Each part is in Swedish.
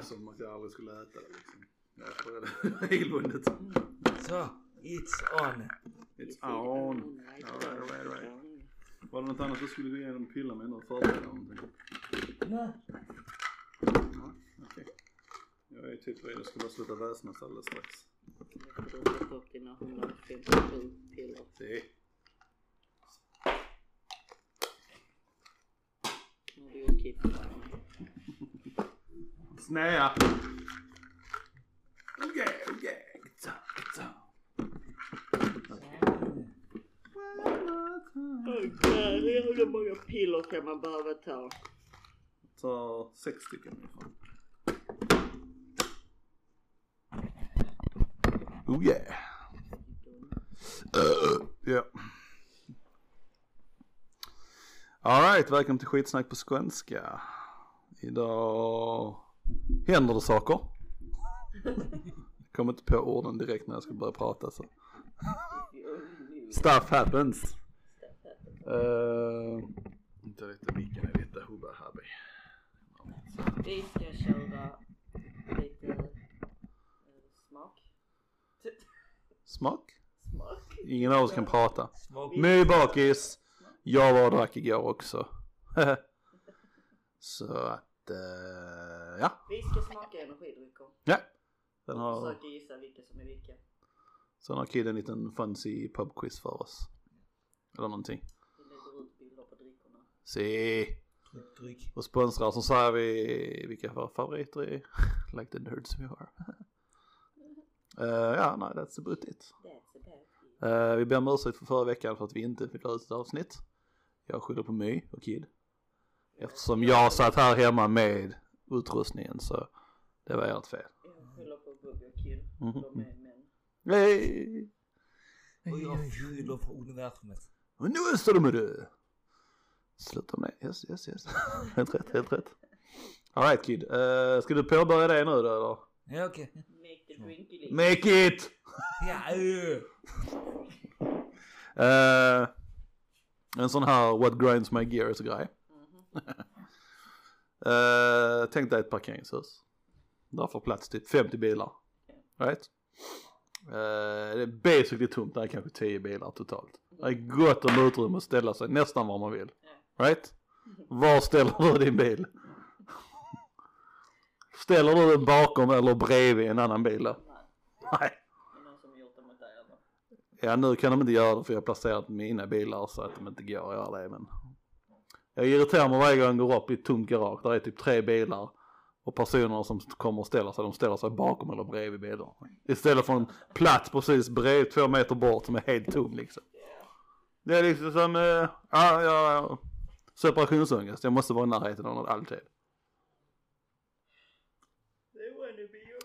det som att jag aldrig skulle äta det liksom. Jag frågade regelbundet. Så, it's on. It's on. Alright, right, right. Var det något annat du skulle gå igenom och pilla med nu? Förbereda någonting? Nej. Ja, okej. Jag är typ redo. Jag ska bara sluta väsnas alldeles strax. Du har fått upp dina 157 piller. Det Nu har du gjort kipp. Snäa! Okej, okej. Så, så. Åh gud, hur många piller kan man behöva ta? Ta sex stycken ungefär. Oh yeah. Uh, ja. Alright, välkommen till skitsnack på skånska. Idag händer det saker. Jag kommer inte på orden direkt när jag ska börja prata så. Stuff happens. Uh, inte riktigt vilken är lite hubba habby. Vi ska köra lite eh, smak. Smak? Smak? Ingen av oss kan prata. My bakis. Jag var och drack igår också. Så att, eh, ja. Vi ska smaka energidrycker. Ja. Den Och har, försöka gissa vilka som är vilka. sen har Kid en liten fancy pubquiz för oss. Eller någonting. Vi lägger ut bilder på drickorna. Se. Dryck. Och sponsrar så säger vi vilka våra favoriter är. like the nerds we are. Eh, ja, nej, that's about it. That's about it. Uh, vi ber om ursäkt för förra veckan för att vi inte fick ut ett avsnitt. Jag skyller på My och Kid. Eftersom jag satt här hemma med utrustningen så det var ert fel. Jag skyller på och Kid. Mhm. De är män. Nej! Och jag skyller på universumet. Och nu står de med det! Sluta med. Yes, yes, yes. helt rätt, helt rätt. Alright Kid, uh, ska du påbörja det nu då eller? Ja okej. Make the drinky list. Make it! Ja, uh. En sån här what grinds my gears grej uh, tänk dig ett parkeringshus. Där får plats typ 50 bilar. Right? Uh, det är basically tomt, där, är kanske 10 bilar totalt. Det är gott om utrymme att ställa sig nästan var man vill. Right? Var ställer du din bil? Ställer du den bakom eller bredvid en annan bil då? Nej. Nej. Ja nu kan de inte göra det för jag har placerat mina bilar så att de inte går att göra det men jag irriterar mig varje gång jag går upp i ett tomt garage, där är typ tre bilar och personerna som kommer och ställer sig, de ställer sig bakom eller bredvid bilarna. Istället för en plats precis bredvid, två meter bort som är helt tom liksom. Det är liksom som, eh, ja, ja, ja, separationsångest, jag måste vara i närheten av något alltid.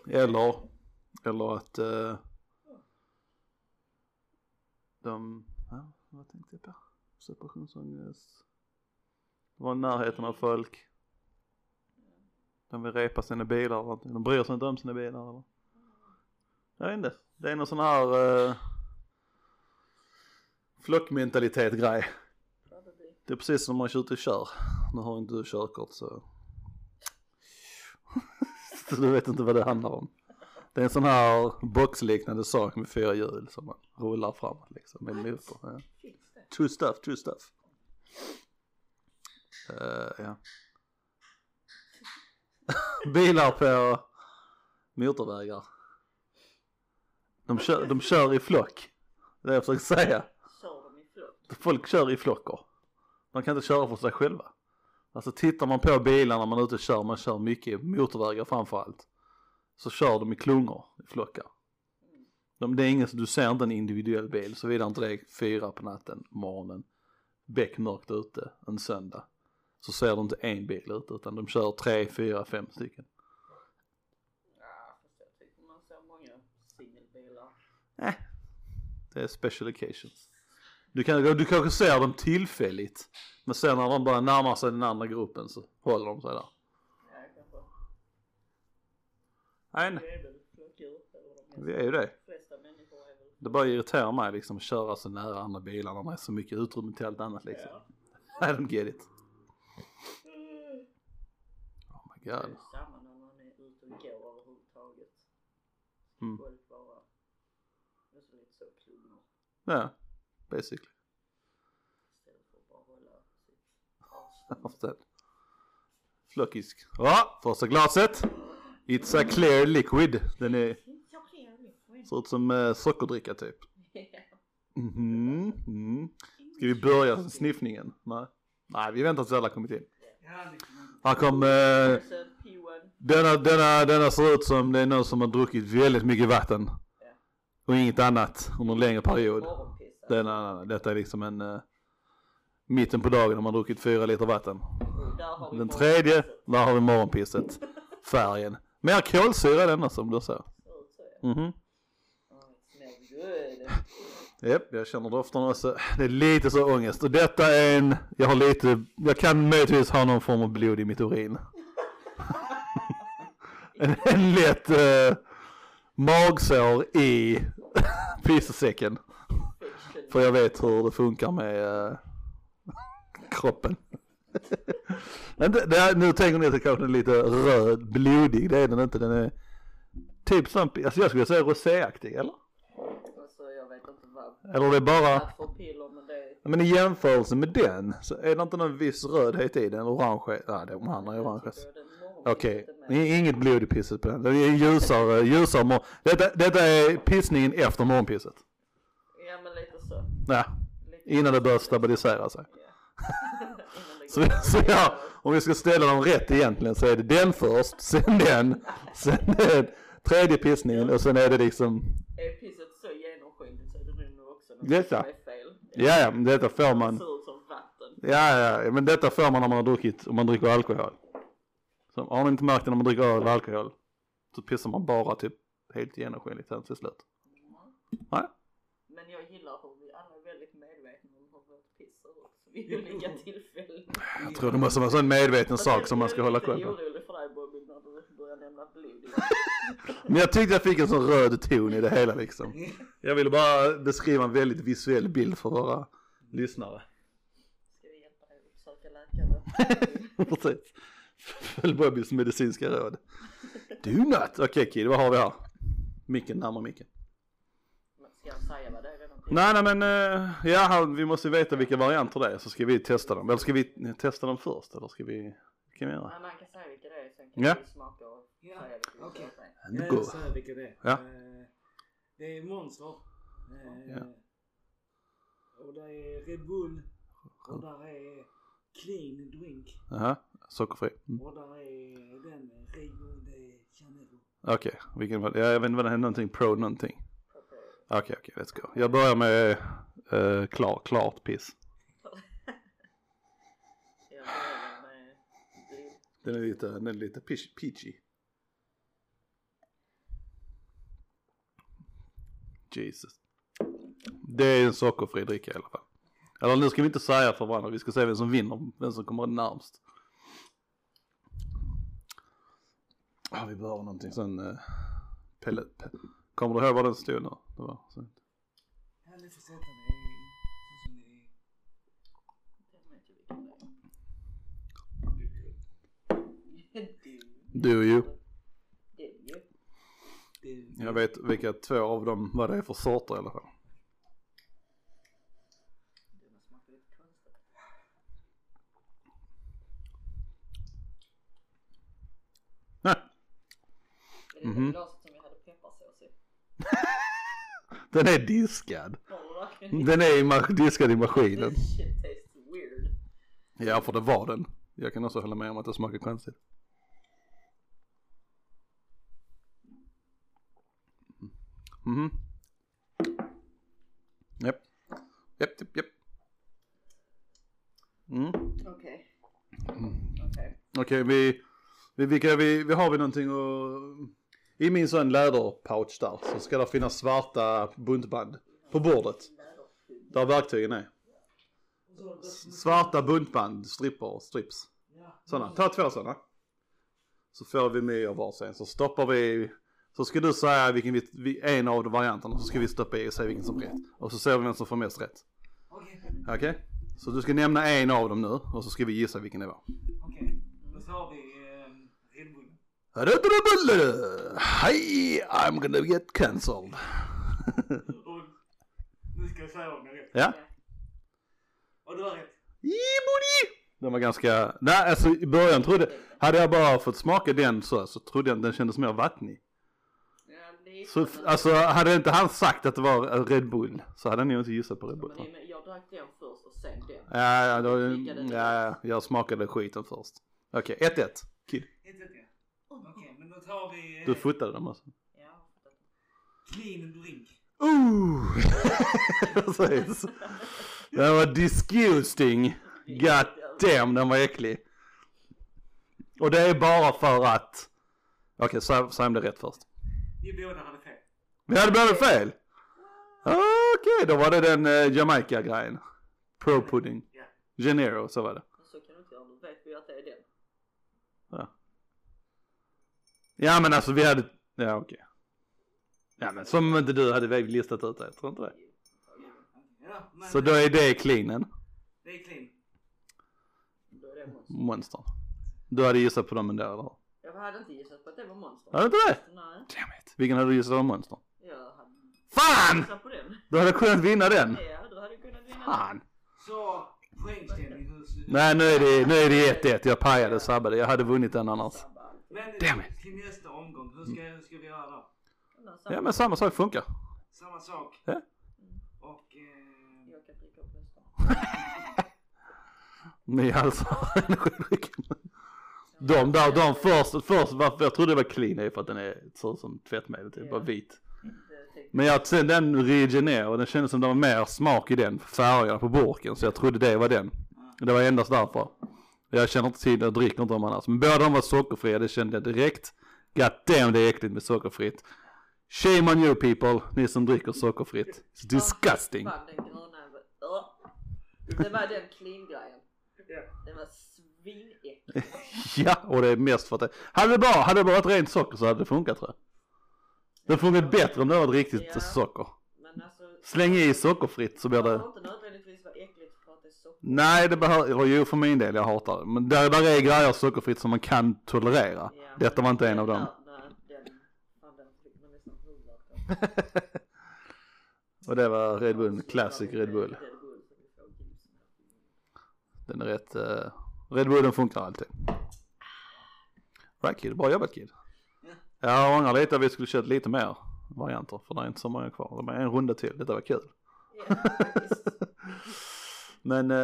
Eller, eller att eh, de, ja, vad tänkte jag på? Separationsångest. Vara i närheten av folk. De vill repa sina bilar någonting. De bryr sig inte om sina bilar eller? Jag vet inte. Det är någon sån här eh, flockmentalitet grej. Det är precis som om man kör ute och kör. Nu har inte du körkort så. så du vet inte vad det handlar om. Det är en sån här boxliknande sak med fyra hjul som man rullar framåt liksom med motor. Ja. True stuff, true stuff. Eh, ja. Bilar på motorvägar. De kör, de kör i flock. Det är det jag försöker säga. Kör de i flock? Folk kör i flockar. Man kan inte köra för sig själva. Alltså tittar man på bilarna när man är ute och kör, man kör mycket motorvägar framförallt. Så kör de i klungor, i flockar. De, det är ingen, du ser inte en individuell bil såvida inte det är fyra på natten, morgonen, beckmörkt ute en söndag. Så ser du inte en bil ute utan de kör tre, fyra, fem stycken. Ja, fast jag tycker man ser många singelbilar. Det är special occasions. Du, kan, du kanske ser dem tillfälligt. Men sen när de börjar närma sig den andra gruppen så håller de sig där. Ja, kanske. Nej, nej. Vi är ju det. Det bara irriterar mig liksom att köra så nära andra bilar när det är så mycket utrymme till allt annat liksom. Ja. I don't get it. Oh my Det är god. samma när man är ute och Mm. Golf bara. Alltså lite så klubbor. Ja, basically. Istället för att bara hålla sitt. Avstånd. Flockisk. Ja, första glaset. It's a clear liquid. Den är, ser ut som eh, sockerdricka typ. Mm. Ska vi börja sniffningen? Nej. Nej, vi väntar tills alla kommit in. Här kom, eh, Sen P1. denna, denna, denna ser ut som det är någon som har druckit väldigt mycket vatten. Och inget annat under en längre period. Denna, detta är liksom en, eh, mitten på dagen när man har druckit fyra liter vatten. Har Den morgonpisset. tredje, där har vi morgonpisset. Färgen. Mer kolsyra denna som du ser. Ser ut Yep, jag känner doften också. Det är lite så ångest. Och detta är en, jag har lite, jag kan möjligtvis ha någon form av blod i mitt urin. en, en lätt uh, magsår i pissesäcken. För jag vet hur det funkar med uh, kroppen. Men det, det, här- nu tänker ni att det kanske är lite röd, blodig. Det är den inte. Den är typ som, alltså jag skulle säga roséaktig eller? Alltså jag vet inte vad. Eller det är bara, men det är. men i jämförelse med den så är det inte någon viss rödhet i den. Orange, nej de andra är orange. Okej. I- inget blod i pisset på den. Det är ljusare, ljusare mor- detta, detta är pissningen efter morgonpisset. Ja men lite så. Ja, Lite innan det börjar stabilisera sig. Ja. Så, så ja, om vi ska ställa dem rätt egentligen så är det den först, sen den, sen den tredje pissningen och sen är det liksom, Är pisset så genomskinligt så är det nog också något Detta. ja ja, men detta får Det man, ser ut som vatten. ja ja, men detta får man när man har druckit, om man dricker alkohol. Så har ni inte märkt det när man dricker öl och alkohol så pissar man bara typ helt genomskinligt sen till slut. Nej? Men jag gillar hur vi alla är väldigt medvetna om hur vårt piss ser ut vid olika tillfällen. Jag tror det måste vara en sån medveten sak som man ska hålla koll Jag på. är lite orolig för dig Bobby när du börjar nämna blod. Men jag tyckte jag fick en sån röd ton i det hela liksom. Jag ville bara beskriva en väldigt visuell bild för våra lyssnare. Ska vi hjälpa dig att uppsöka läkare? Precis. Följ Bobbys medicinska råd. Do not. Okej Kid, vad har vi här? Micken, närmare micken. Ska jag säga vad det är? Nej, nej men uh, ja, vi måste veta vilka varianter det är så ska vi testa dem. Eller ska vi testa dem först eller ska vi, kan vi göra? Nej, man kan säga vilka det är sen kan Ja. vi smaka och Ja, okej. säga. Jag säger vilka det är. Ja. Eh, Det är Monster. Eh, Ja. Och det är Red Bull. Och där är Clean Drink. Jaha, sockerfri. Mm. Och där är den Bull de Janeiro. Okej, vilken var det? Ja, Jag vet inte vad det är, någonting pro någonting. Okej, okej, let's go. Jag börjar med uh, klar, klart piss. Den är lite, den är lite peach- peachy. Jesus. Det är en sockerfri dricka i alla fall. Eller nu ska vi inte säga för varandra, vi ska se vem som vinner, vem som kommer närmst. Ah, vi behöver någonting sen. Eh, Pelle, Pelle. kommer du ihåg var den stod nu? Det var så. Do you? Det- Jag vet vilka två av dem, vad det är för sorter i alla fall. Nej. Är det Mhm. det glaset som vi hade pepparsås i? Den är diskad. Den är diskad i maskinen. Ja, för det var den. Jag kan också hålla med om att det smakar konstigt. Mhm. Japp. Japp, japp, japp. Mm. Okej. Okej. Okej, vi, vi, vilka, vi, vi har vi någonting och I min sån läderpouch där så ska det finnas svarta buntband på bordet. Där verktygen är. Svarta buntband, stripper, strips. Sådana, ta två sådana. Så får vi med och varsin, så stoppar vi, så ska du säga vilken vi, en av de varianterna, så ska vi stoppa i och säga vilken som är rätt. Och så ser vi vem som får mest rätt. Okej, Okej? Så du ska nämna en av dem nu och så ska vi gissa vilken det var. okej. Då tar vi eh, Red Bull. Hi, I'm gonna get cancelled. Nu ska jag säga om jag rätt. Ja. Och du har rätt. Jibodi! Den var ganska, nej alltså i början trodde, hade jag bara fått smaka den så, så trodde jag den kändes mer vattnig. Så alltså hade inte han sagt att det var Red Bull så hade jag nog inte gissat på Red Bull. Men jag drack den först och sen den. Ja, ja, då, ja, ja, jag smakade skiten först. Okej, 1-1. Kid. Inte rätt ja. Okej, men då tar vi... eh, Du fotade dem alltså. Ja, Clean drink. Ooh! Precis. Den var disgusting. God damn, den var äcklig. Och det är bara för att... Okej, okay, säg om det är rätt först. Vi båda hade fel. Vi hade båda fel. Okej, då var det den eh, Jamaica-grejen. Pro pudding. Ja. Genero, så var det. Så kan du inte göra, då vet vi att det är den. Ja men alltså vi hade, ja okej. Ja men som om inte du hade väl listat ut det, jag tror inte det. Ja, men Så då är det cleanen, det är clean. Då är det monster. monster. Du hade gissat på dem ändå eller hur? Jag hade inte gissat på att det var monster. Hade du inte det? Nej, Damn it. Vilken hade du gissat var monster? jag hade Fan! på den. Du hade kunnat vinna den. Ja, du hade kunnat vinna Fan. Så, poängställning. hur slutar- Nej nu är det, nu är det 1-1, jag pajade, sabbade. Jag hade vunnit den annars. Men Damn it. till nästa omgång, hur ska, hur ska vi göra då? Ja men samma sak funkar. Samma sak. Ja. Och... Eh, Jag kan dricka upp resten. Ni alltså energidrycken. De där, de först, först varför jag trodde det var clean är för att den är, ser ut som tvättmedel typ, bara vit. Tänkte Men jag sen den Regener och den kändes som det var mer smak i den färgerna på burken så jag trodde det var den. Det var endast därför. Jag känner inte till, jag dricker inte dem annars. Men båda de var sockerfria, det kände jag direkt. God damn det är äckligt med sockerfritt. Shame on you people, ni som dricker sockerfritt. It's disgusting. Det var den clean-grejen. Ja. Den var svinäcklig. Ja, och det är mest för att det, hade det bara, hade det bara varit rent socker så hade det funkat tror jag. Det funkat bättre om det var riktigt Ja. socker. Men alltså... Släng i sockerfritt så blir Det det behöver inte nödvändigtvis vara äckligt för att det är socker. Nej det behöver, jo för min del jag hatar det. Men där, där är grejer sockerfritt som man kan tolerera. Ja. Detta var inte en av Den dem. den... Den fick man nästan. Och det var Red Bull, Classic Red Bull. Red Bull så vi får gipsen här. Den är rätt, uh, Red Bullen funkar alltid. Right kid, bra jobbat kid. Ja. Jag ångrar lite att vi skulle kört lite mer varianter för det är inte så många kvar. Det är en runda till, detta var kul. Ja. Men uh,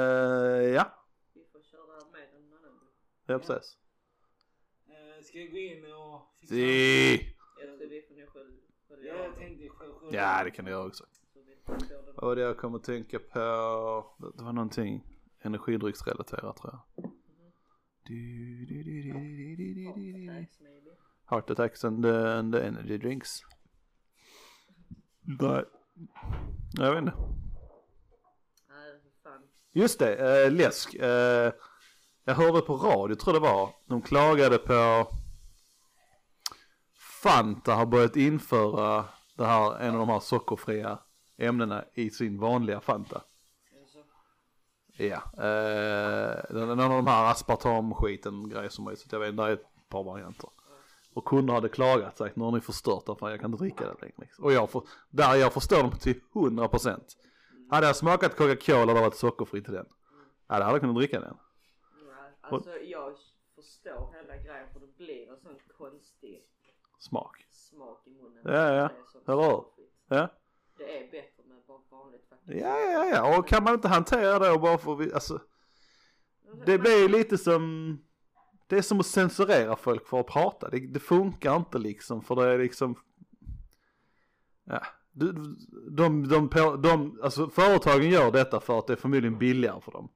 ja, Vi får köra med en annan. ja precis. Eh, ska jag gå in och fixa? Si. Jag tror vi får nog själv... själv Ja, det. tänkte själv. själv. Ja det kan du göra också. Och det jag kommer att tänka på, det var någonting energidrycksrelaterat tror jag. Du, du, du, Heart attacks and the, and the energy drinks. Nej, jag vet inte. Just det, äh, läsk. Äh, jag hörde på radio, tror det var. De klagade på Fanta har börjat införa det här, en av de här sockerfria ämnena i sin vanliga Fanta. Ja, eh, någon av de här aspartamskiten grejer som att jag vet, där är ett par varianter. Och kunder hade klagat sagt, nu har ni förstört det för jag kan inte dricka det längre. Och jag, får, där jag förstår dem till 100%. Hade jag smakat Coca-Cola och det varit sockerfritt till den. Ja, hade jag kunnat dricka den. nej, alltså jag förstår hela grejen för det blir en sån konstig Smak. smak i munnen. Ja, ja. Det Eller hur? Ja, Det är bättre med bara vanligt faktiskt. Ja, ja, ja. Och kan man inte hantera det och bara få, vi- alltså. Det blir lite som, det är som att censurera folk för att prata. Det, det funkar inte liksom för det är liksom, ja. De, de, de, de, de, alltså företagen gör detta för att det är förmodligen billigare för dem.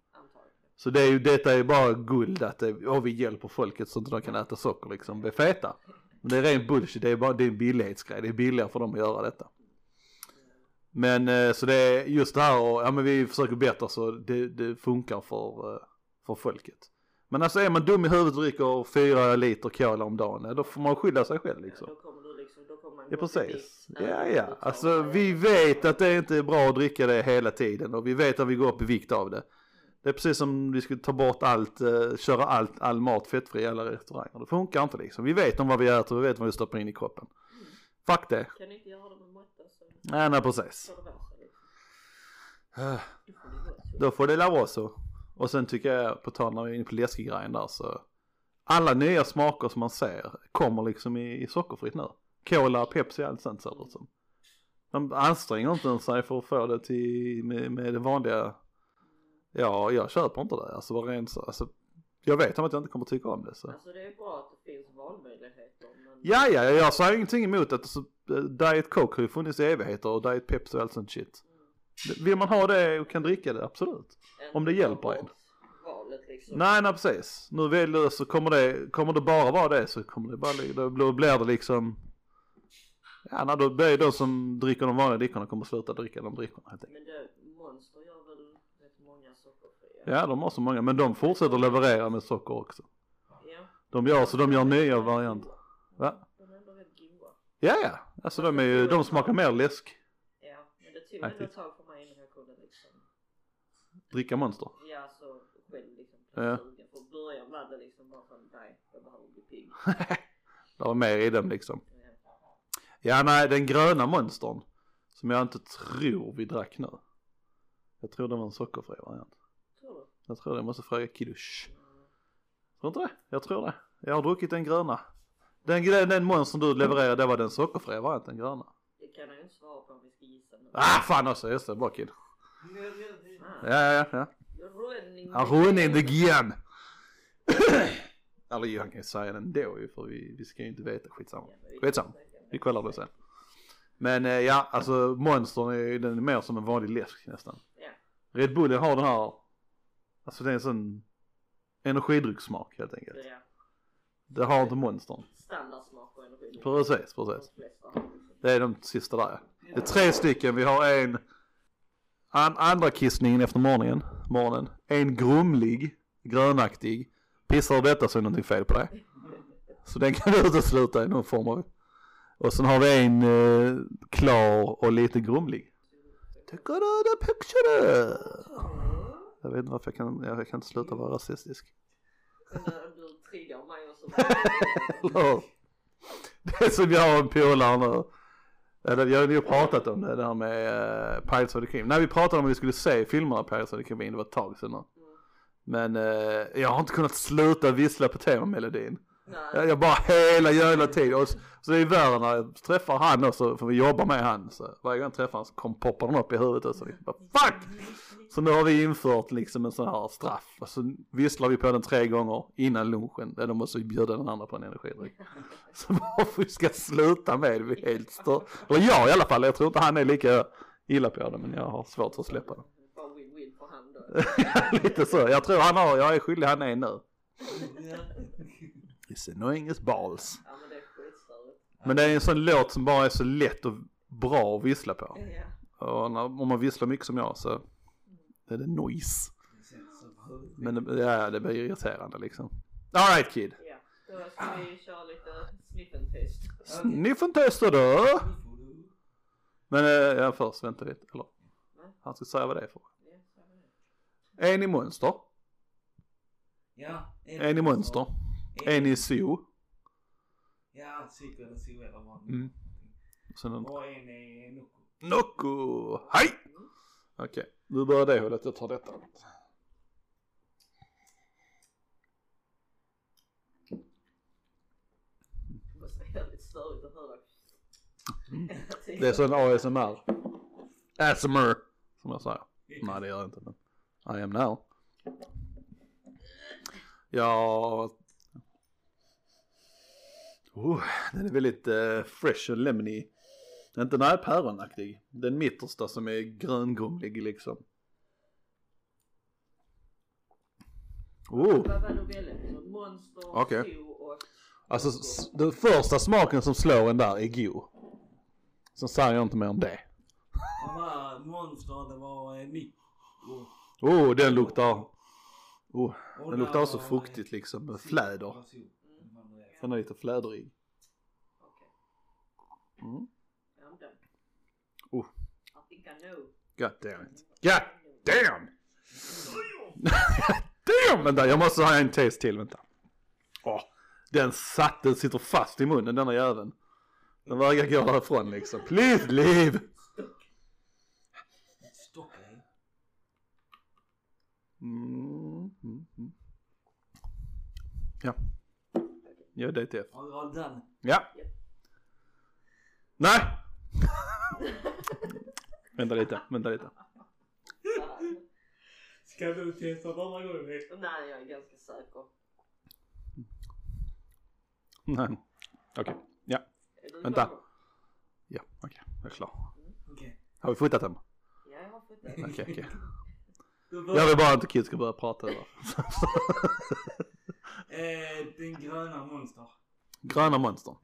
Så det är ju, detta är ju bara guld att det, åh, vi hjälper folket så att de kan äta socker liksom, bli feta. Men det är ren bullshit, det är bara det är en billighetsgrej, det är billigare för dem att göra detta. Men eh, så det är just det här och, ja men vi försöker bättre så det, det funkar för, eh, för folket. Men alltså är man dum i huvudet och dricker fyra liter cola om dagen, ja, då får man skylla sig själv liksom. Då kommer du liksom, då kommer man Ja precis. Ja ja. tar Alltså vi vet att det inte är bra att dricka det hela tiden och vi vet att vi går upp i vikt av det. Det är precis som vi skulle ta bort allt, eh, köra allt, all mat fettfri i alla restauranger. Det funkar inte liksom. Vi vet om vad vi äter, vi vet vad vi stoppar in i kroppen. Fuck det. Kan ni inte göra det Nej, nej precis. får det vara så Då får det Då får det vara så. la vara så. Och sen tycker jag, på tal när vi är inne på läskegrejen där så. Alla nya smaker som man ser kommer liksom i, i sockerfritt nu. Cola, Pepsi, allt sånt ser det ut som. De anstränger inte ens sig för att få det till med, med det vanliga. Ja, jag köper inte det. Alltså var rent alltså. Jag vet om att jag inte kommer tycka om det så. Alltså det är bra att det finns valmöjligheter Ja, ja, jag säger ingenting emot att alltså, Diet Coke har ju funnits i evigheter och Diet Pepsi och allt sånt shit. Vill man ha det och kan dricka det, absolut. Om det hjälper en. Liksom. Nej, nej precis. Nu väl du så kommer det, kommer det bara vara det så kommer det bara, då blir- det liksom Ja, när då blir det de som dricker de vanliga drickorna kommer sluta dricka de drickorna helt enkelt. Men det, Monster gör väl rätt många sockerfria? Ja, de har så många, men de fortsätter leverera med socker också. Ja. De gör så de gör nya varianter. Va? De är ändå rätt goda. Ja, ja. Alltså de är ju, de smakar mer läsk. Ja, men det tog ändå ett tag för mig innan jag kunde liksom, Dricka monster. ja så själv liksom Ja. För början var det liksom bara sån, nej jag behöver bli pigg. Det var mer i dem liksom. Ja. Ja, nej, den gröna monstern. Som jag inte tror vi drack nu. Jag tror det var en sockerfri variant. Tror du? Jag tror det, jag måste fråga Kiddush. Mm. Tror inte det? Jag tror det. Jag har druckit den gröna. Den, den, den monstern du levererade, det var den sockerfria varianten, gröna. Det kan jag ju inte svara på om vi ska gissa nu. Ah, fan också, just det, bra kid. Ja, ja, ja. Running. Han running the gian. Eller han kan ju säga den då ju, för vi, vi ska ju inte veta, skitsamma. Skitsamma. Vi kollar det sen. Men eh, ja, alltså monstern är ju, den är mer som en vanlig läsk nästan. Ja. Red Bullen har den här, alltså det är en sån energidryckssmak helt enkelt. Ja. Det har inte monstern. Standardsmak och energi. Precis, precis. Det är de sista där ja. Det är tre stycken, vi har en an, andra kissningen efter morgonen, morgonen. En grumlig, grönaktig. Pissar du detta så är det någonting fel på det. Så den kan du utesluta i någon form av. Och sen har vi en eh, klar och lite grumlig. Tycker du det picture? Jag vet inte varför jag kan, jag kan inte sluta vara rasistisk. Du triggar det är som jag och en polare nu. Eller, vi har ju pratat om det där med uh, Pirates of the Caribbean. När vi pratade om att vi skulle se filmerna Pirates of the Caribbean, det var ett tag sedan nu. Men uh, jag har inte kunnat sluta vissla på temamelodin. Nej. jag bara hela jävla tiden. Och så, så det är värre när jag träffar han också, för vi jobbar med han. Så varje gång jag träffar han så kom, poppar den upp i huvudet och så liksom bara, fuck! Så nu har vi infört liksom en sån här straff. Och så visslar vi på den tre gånger innan lunchen. Eller de måste vi bjuda den andra på en energidryck. Så varför vi ska sluta med det, vi är helt stör. Eller jag i alla fall, jag tror inte han är lika illa på det men jag har svårt att släppa det. Bara win-win för han då. Lite så, jag tror han har, jag är skyldig han är nu. It's annoying as balls. Ja men det är skitstörigt. Men det är en sån låt som bara är så lätt och bra att vissla på. Ja. Och när, om man visslar mycket som jag så är det noise. Men det, ja, det blir irriterande liksom. Alright kid. Ja. Då ska vi köra lite sniff and test. Ni får testa då. Men eh, ja, först vänta lite. Eller han ska säga vad det är för. Är det. En i monster. Ja. En i monster. En i zoo. Ja, psyko eller zoo eller vad. Mm. Sen en Och en är Nocco. Nocco. Hej! Okej, nu börjar det hållet. Jag tar detta. Det. Det är sån ASMR. ASMR. Som jag säger. Nej det gör jag inte men. I am now. Ja. Oh, den är väldigt uh, fresh och lemony. Inte nej päronaktig. Den mittersta som är gröngrumlig liksom. Oh. Så Okej. Och... Alltså den första smaken som slår en där är god. Sen säger jag inte mer om det. Monster, det var eh, Nico. Oh, den luktar. Oh, den luktar eh, fuktigt liksom med fläder. Zoo. Den är lite fläderig. Okej. Mm. I'm done. Oh. I think I know. God damn it. God damn! vänta, jag måste ha en taste till, vänta. Åh, den satt, den sitter fast i munnen denna jäveln. Den vägrar gå därifrån liksom. Please leave! I. Mm, mm, mm. Ja. Ja, DTF. Du all den? Ja. Nej! vänta lite, vänta lite. Ska du testa andra gången? Nej, jag är ganska säker. Nej. Okej, ja. Är du Vänta. klar? Ja, okej, jag är klar. Okej. Har vi fotat den? Ja, jag har fått det. Okej, okej. Jag vill bara inte Kid ska börja prata över. eh, den gröna monster. Gröna monster.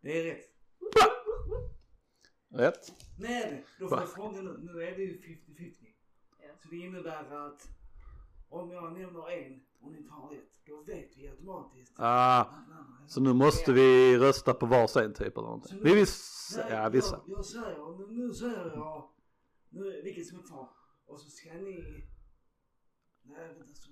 Det är rätt. Rätt. Nej, då får jag fråga nu. Nu är det ju 50-50. Ja. Så det innebär att om jag nämner en och ni tar rätt, då vet vi automatiskt. Ah, så nu måste vi rösta på varsin typ eller någonting. Vi vill, Nej, ja vissa. Jag, jag säger, nu, nu säger jag, nu, vilket som är kvar. Och så ska ni... Nej, vänta så.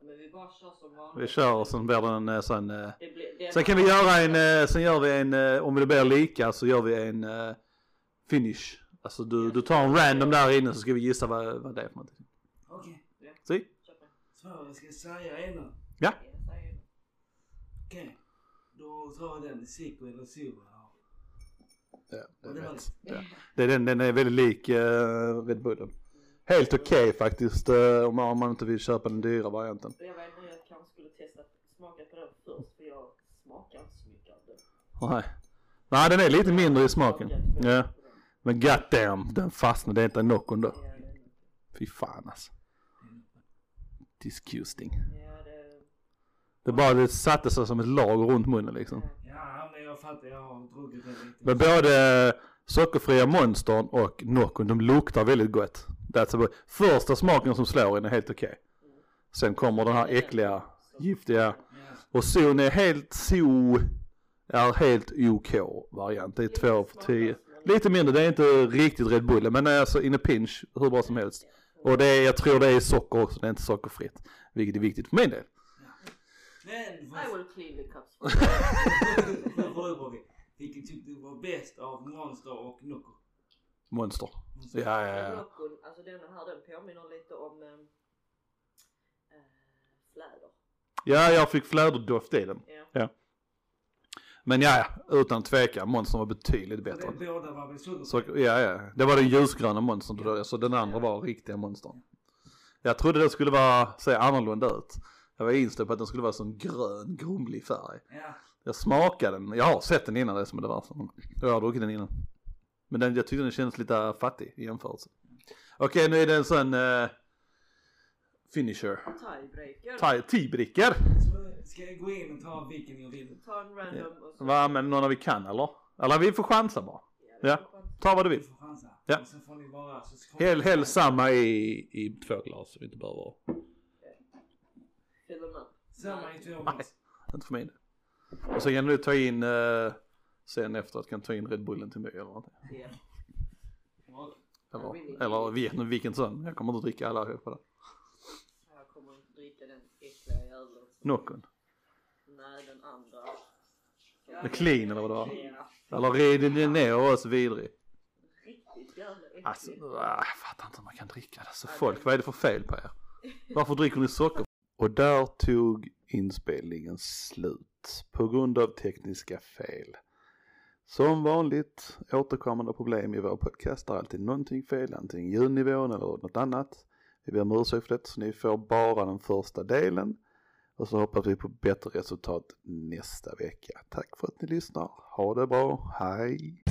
Men vi bara kör som vanligt. Vi kör och sen blir det en eh, sån, eh, Det blir, det sen kan vi göra en, eh, sen gör vi en, om det blir lika så gör vi en finish. Alltså du, du tar en random där inne så ska vi gissa vad, vad det är för någonting. Okej, Si? Kör på. så jag ska säga en nu. Ja. Okej. Då tar jag den, Zico eller Zero. Ja, det, det. Ja. det är den, den är väldigt lik uh, Red Bullen. Helt okej faktiskt eh, om, man, om man inte vill köpa den dyra varianten. Jag vet inte, jag kanske skulle testa smaka på den först för jag smakar inte så mycket av den. Nej. Nej den är lite mindre i smaken. Ja. Men god damn, den fastnade. Det inte en Nocon då. Det Fy fan alltså. Disgusting. ja, det... Det bara det satte sig som ett lager runt munnen liksom. Ja, men jag fattar, jag har druckit den lite. Men både sockerfria monstern och Nocon, de luktar väldigt gott. That's about. Första smaken som slår en är helt okej. Sen kommer den här äckliga, giftiga. Och zon är helt so är helt OK variant. Det är två av tio. Lite mindre, det är inte riktigt Red Bull men alltså in a pinch hur bra som helst. Och det är, jag tror det är socker också, det är inte sockerfritt. Vilket är viktigt för min del. Men, I will clean the cups. Får jag fråga Bobby? Vilken tyckte du var bäst av Monster och Nocco? Monster. Ja, ja, ja. Nocon, alltså denna här den påminner lite om äh, fläder. Ja, jag fick fläderdoft i den. Ja. Men ja, ja, utan tvekan, monstern var betydligt bättre. det båda var väl? Så, ja, ja. Det var den ljusgröna monstern då, så den andra var riktiga monstern. Jag trodde den skulle vara, se annorlunda ut. Jag var inställd på att den skulle vara sån grön, grumlig färg. Ja. Jag smakade den, jag har sett den innan det som det var. Så jag har druckit den innan. Men den, jag tyckte den kändes lite fattig i jämförelse. Okej, nu är det en sån uh, finisher. Tiebreaker. Ska jag gå in och ta vilken jag vill? Ta en random och så... Va, men någon av vi kan eller? Eller vi får chansa bara. Ja. Ta vad du vill. Ja. Och så får ni bara... Så Häll, häll samma i, i två glas så vi inte behöver. Samma i två Nej. glas. inte för mig. Och så kan du ta in, uh, sen efteråt kan ta in Red Bullen till mig eller. Ja. Ja. Eller, eller vilken, vilken sån. Jag kommer inte dricka alla på det. Jag kommer inte dricka den äckliga jäveln. Nocon. Nej, den andra. The clean eller vad det var. Eller reden den ner och oss vidrig. Riktigt jävla äckligt. Alltså, ah, jag fattar inte hur man kan dricka det. Så folk, vad är det för fel på er? Varför dricker ni socker? Och där tog inspelningen slut på grund av tekniska fel. Som vanligt återkommande problem i vår podcast. Är alltid någonting fel, antingen ljudnivån eller något annat. Vi ber om ursäkt för det, så ni får bara den första delen. Och så hoppas vi på bättre resultat nästa vecka. Tack för att ni lyssnar. Ha det bra. Hej!